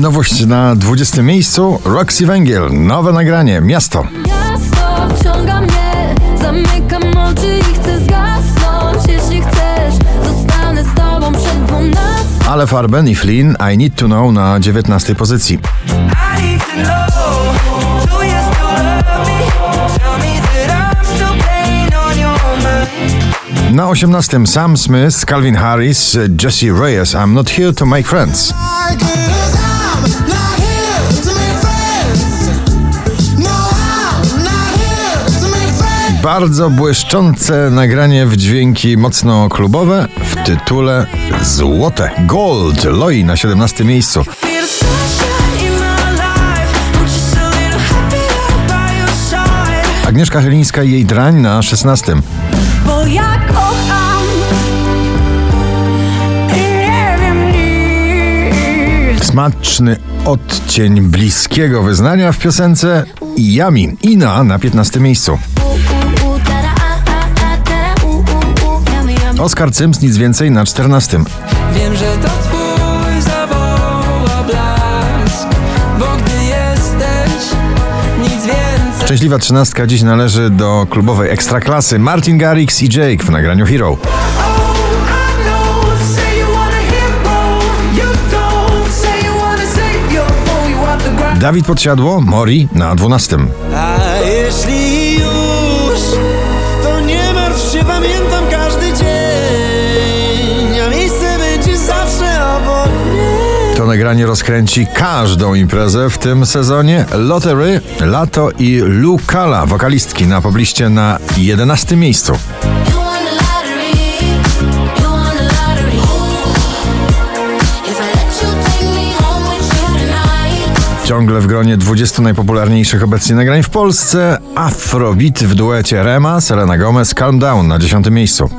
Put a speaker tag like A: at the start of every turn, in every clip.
A: Nowość na 20 miejscu Roxy Węgiel, nowe nagranie Miasto.
B: Miasto wciąga mnie, zamykam oczy i chcę zgasnąć Jeśli chcesz, zostanę z tobą przed dwunastą
A: Ale Farben i Flynn I Need to Know na 19 pozycji. Na 18 Sam Smith, Calvin Harris, Jesse Reyes I'm Not Here to Make Friends. Bardzo błyszczące nagranie w dźwięki mocno klubowe w tytule Złote. Gold, Loi na 17 miejscu. Agnieszka Chylińska i jej drań na 16.
B: Bo ja kocham i nie wiem nic
A: Smaczny odcień bliskiego wyznania w piosence Yami. Ina na 15 miejscu. Oskar Cyms, nic więcej na 14.
C: Wiem, że to twój zawoła blask, bo gdy jesteś, nic więcej.
A: Szczęśliwa trzynastka dziś należy do klubowej ekstraklasy Martin Garrix i Jake w nagraniu Hero.
C: Oh,
A: Dawid Podsiadło, Mori na 12.
D: To
A: nagranie rozkręci każdą imprezę w tym sezonie. Lottery, Lato i Lukala, wokalistki na pobliście na 11 miejscu. Ciągle w gronie 20 najpopularniejszych obecnie nagrań w Polsce. Afrobeat w duecie Rema, Selena Gomez, Calm Down na 10 miejscu.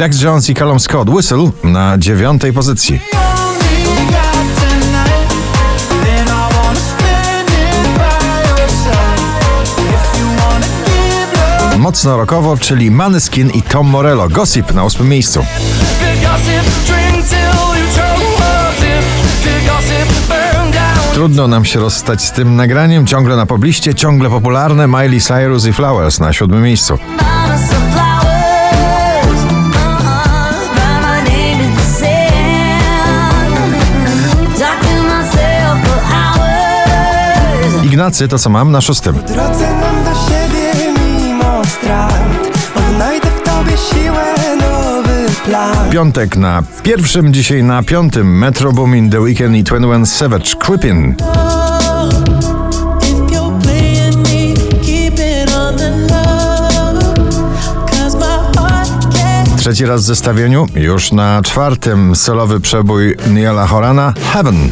A: Jack Jones i Callum Scott, Whistle na 9 pozycji. Mocno rockowo, czyli Maneskin i Tom Morello, Gossip na 8 miejscu. Trudno nam się rozstać z tym nagraniem, ciągle na pobliście, ciągle popularne Miley Cyrus i Flowers na 7 miejscu. Ignacy to co mam na szóstym.
D: drodze mam do siebie mimo strat. Odnajdę w tobie siłę, nowy plan.
A: Piątek na pierwszym, dzisiaj na piątym Metro Boomin, The Weekend i 21 Savage, Creepin. Trzeci raz w zestawieniu, już na czwartym solowy przebój Niela Horana, Heaven.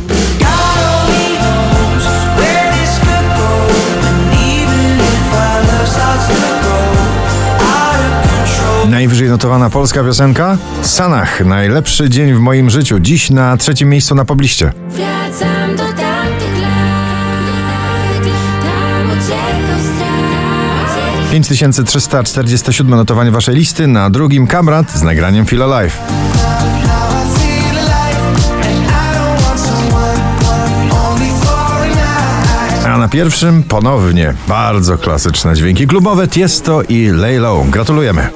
A: Najwyżej notowana polska piosenka? Sanach, najlepszy dzień w moim życiu, dziś na trzecim miejscu na pobliście.
B: Wracam do tamtych lat, tam uciekał strach.
A: 5347 notowanie waszej listy, na drugim Kamrat z nagraniem Feel Alive. Na pierwszym ponownie bardzo klasyczne dźwięki klubowe Tiesto i Lay Low. Gratulujemy.